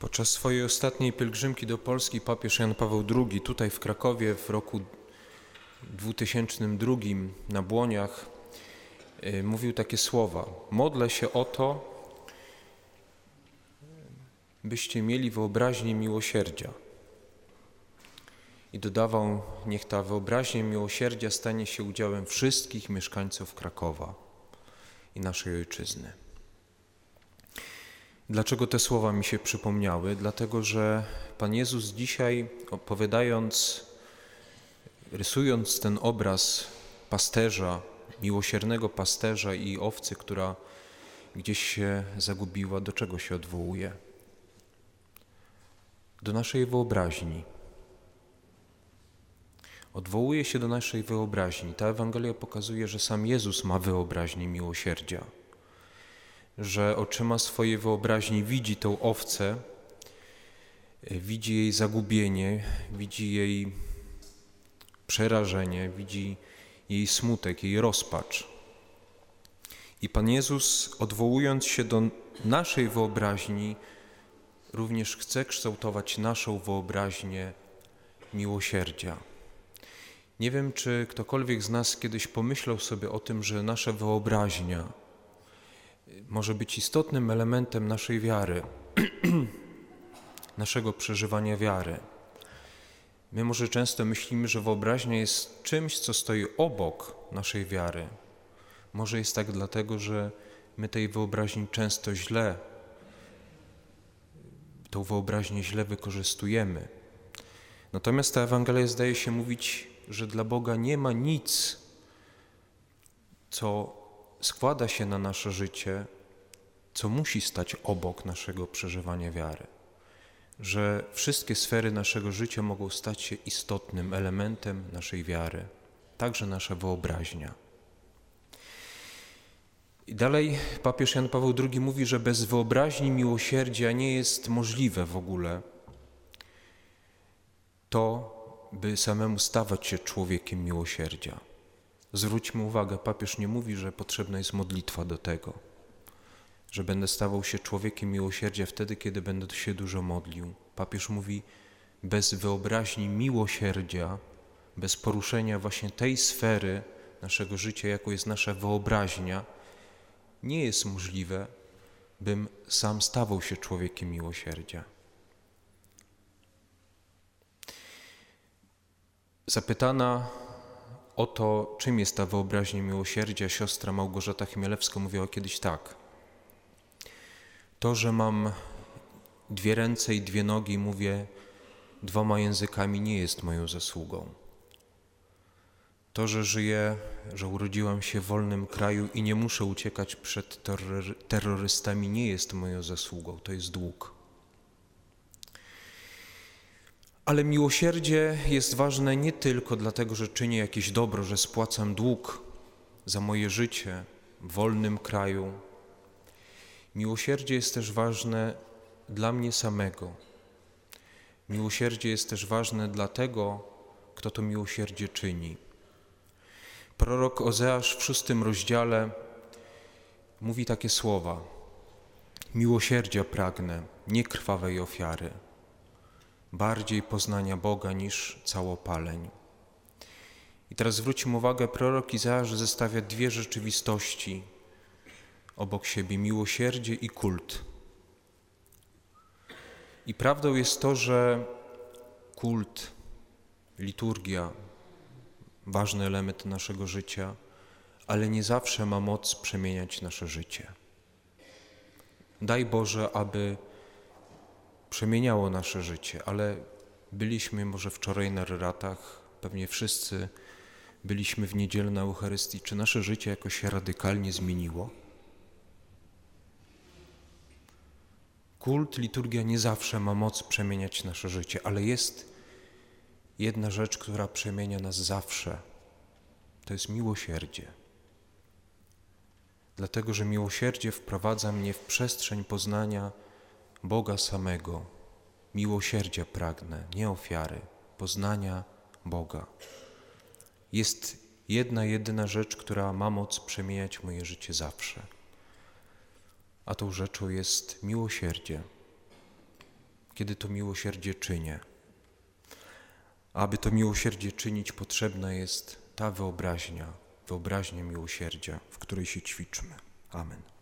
Podczas swojej ostatniej pielgrzymki do Polski papież Jan Paweł II tutaj w Krakowie w roku 2002 na Błoniach y, mówił takie słowa: Modlę się o to, byście mieli wyobraźnię miłosierdzia. I dodawał: Niech ta wyobraźnia miłosierdzia stanie się udziałem wszystkich mieszkańców Krakowa i naszej ojczyzny. Dlaczego te słowa mi się przypomniały? Dlatego, że Pan Jezus dzisiaj opowiadając, rysując ten obraz pasterza, miłosiernego pasterza i owcy, która gdzieś się zagubiła, do czego się odwołuje? Do naszej wyobraźni. Odwołuje się do naszej wyobraźni. Ta Ewangelia pokazuje, że sam Jezus ma wyobraźnię miłosierdzia że oczyma swojej wyobraźni widzi tą owcę, widzi jej zagubienie, widzi jej przerażenie, widzi jej smutek, jej rozpacz. I Pan Jezus, odwołując się do naszej wyobraźni, również chce kształtować naszą wyobraźnię miłosierdzia. Nie wiem, czy ktokolwiek z nas kiedyś pomyślał sobie o tym, że nasza wyobraźnia, może być istotnym elementem naszej wiary, naszego przeżywania wiary. My może często myślimy, że wyobraźnia jest czymś, co stoi obok naszej wiary. Może jest tak dlatego, że my tej wyobraźni często źle, tą wyobraźnię źle wykorzystujemy. Natomiast ta Ewangelia zdaje się mówić, że dla Boga nie ma nic, co składa się na nasze życie, co musi stać obok naszego przeżywania wiary. Że wszystkie sfery naszego życia mogą stać się istotnym elementem naszej wiary, także nasza wyobraźnia. I dalej papież Jan Paweł II mówi, że bez wyobraźni miłosierdzia nie jest możliwe w ogóle to, by samemu stawać się człowiekiem miłosierdzia. Zwróćmy uwagę, papież nie mówi, że potrzebna jest modlitwa do tego, że będę stawał się człowiekiem miłosierdzia wtedy, kiedy będę się dużo modlił. Papież mówi, bez wyobraźni miłosierdzia, bez poruszenia właśnie tej sfery naszego życia, jaką jest nasza wyobraźnia, nie jest możliwe, bym sam stawał się człowiekiem miłosierdzia. Zapytana o to, czym jest ta wyobraźnia miłosierdzia, siostra Małgorzata Chmielewska mówiła kiedyś tak. To, że mam dwie ręce i dwie nogi, mówię dwoma językami, nie jest moją zasługą. To, że żyję, że urodziłam się w wolnym kraju i nie muszę uciekać przed terrorystami, nie jest moją zasługą, to jest dług. Ale miłosierdzie jest ważne nie tylko dlatego, że czynię jakieś dobro, że spłacam dług za moje życie w wolnym kraju. Miłosierdzie jest też ważne dla mnie samego. Miłosierdzie jest też ważne dla tego, kto to miłosierdzie czyni. Prorok Ozeasz w szóstym rozdziale mówi takie słowa: Miłosierdzia pragnę, nie krwawej ofiary bardziej poznania Boga niż całopaleń. I teraz zwróćmy uwagę, prorok Izajasz zestawia dwie rzeczywistości obok siebie, miłosierdzie i kult. I prawdą jest to, że kult, liturgia, ważny element naszego życia, ale nie zawsze ma moc przemieniać nasze życie. Daj Boże, aby przemieniało nasze życie, ale byliśmy może wczoraj na ratach, pewnie wszyscy byliśmy w niedzielę na Eucharystii. Czy nasze życie jakoś się radykalnie zmieniło? Kult, liturgia nie zawsze ma moc przemieniać nasze życie, ale jest jedna rzecz, która przemienia nas zawsze. To jest miłosierdzie. Dlatego, że miłosierdzie wprowadza mnie w przestrzeń poznania Boga samego, miłosierdzia pragnę, nie ofiary, poznania Boga. Jest jedna, jedyna rzecz, która ma moc przemieniać moje życie zawsze. A tą rzeczą jest miłosierdzie. kiedy to miłosierdzie czynię. Aby to miłosierdzie czynić, potrzebna jest ta wyobraźnia, wyobraźnia miłosierdzia, w której się ćwiczmy. Amen.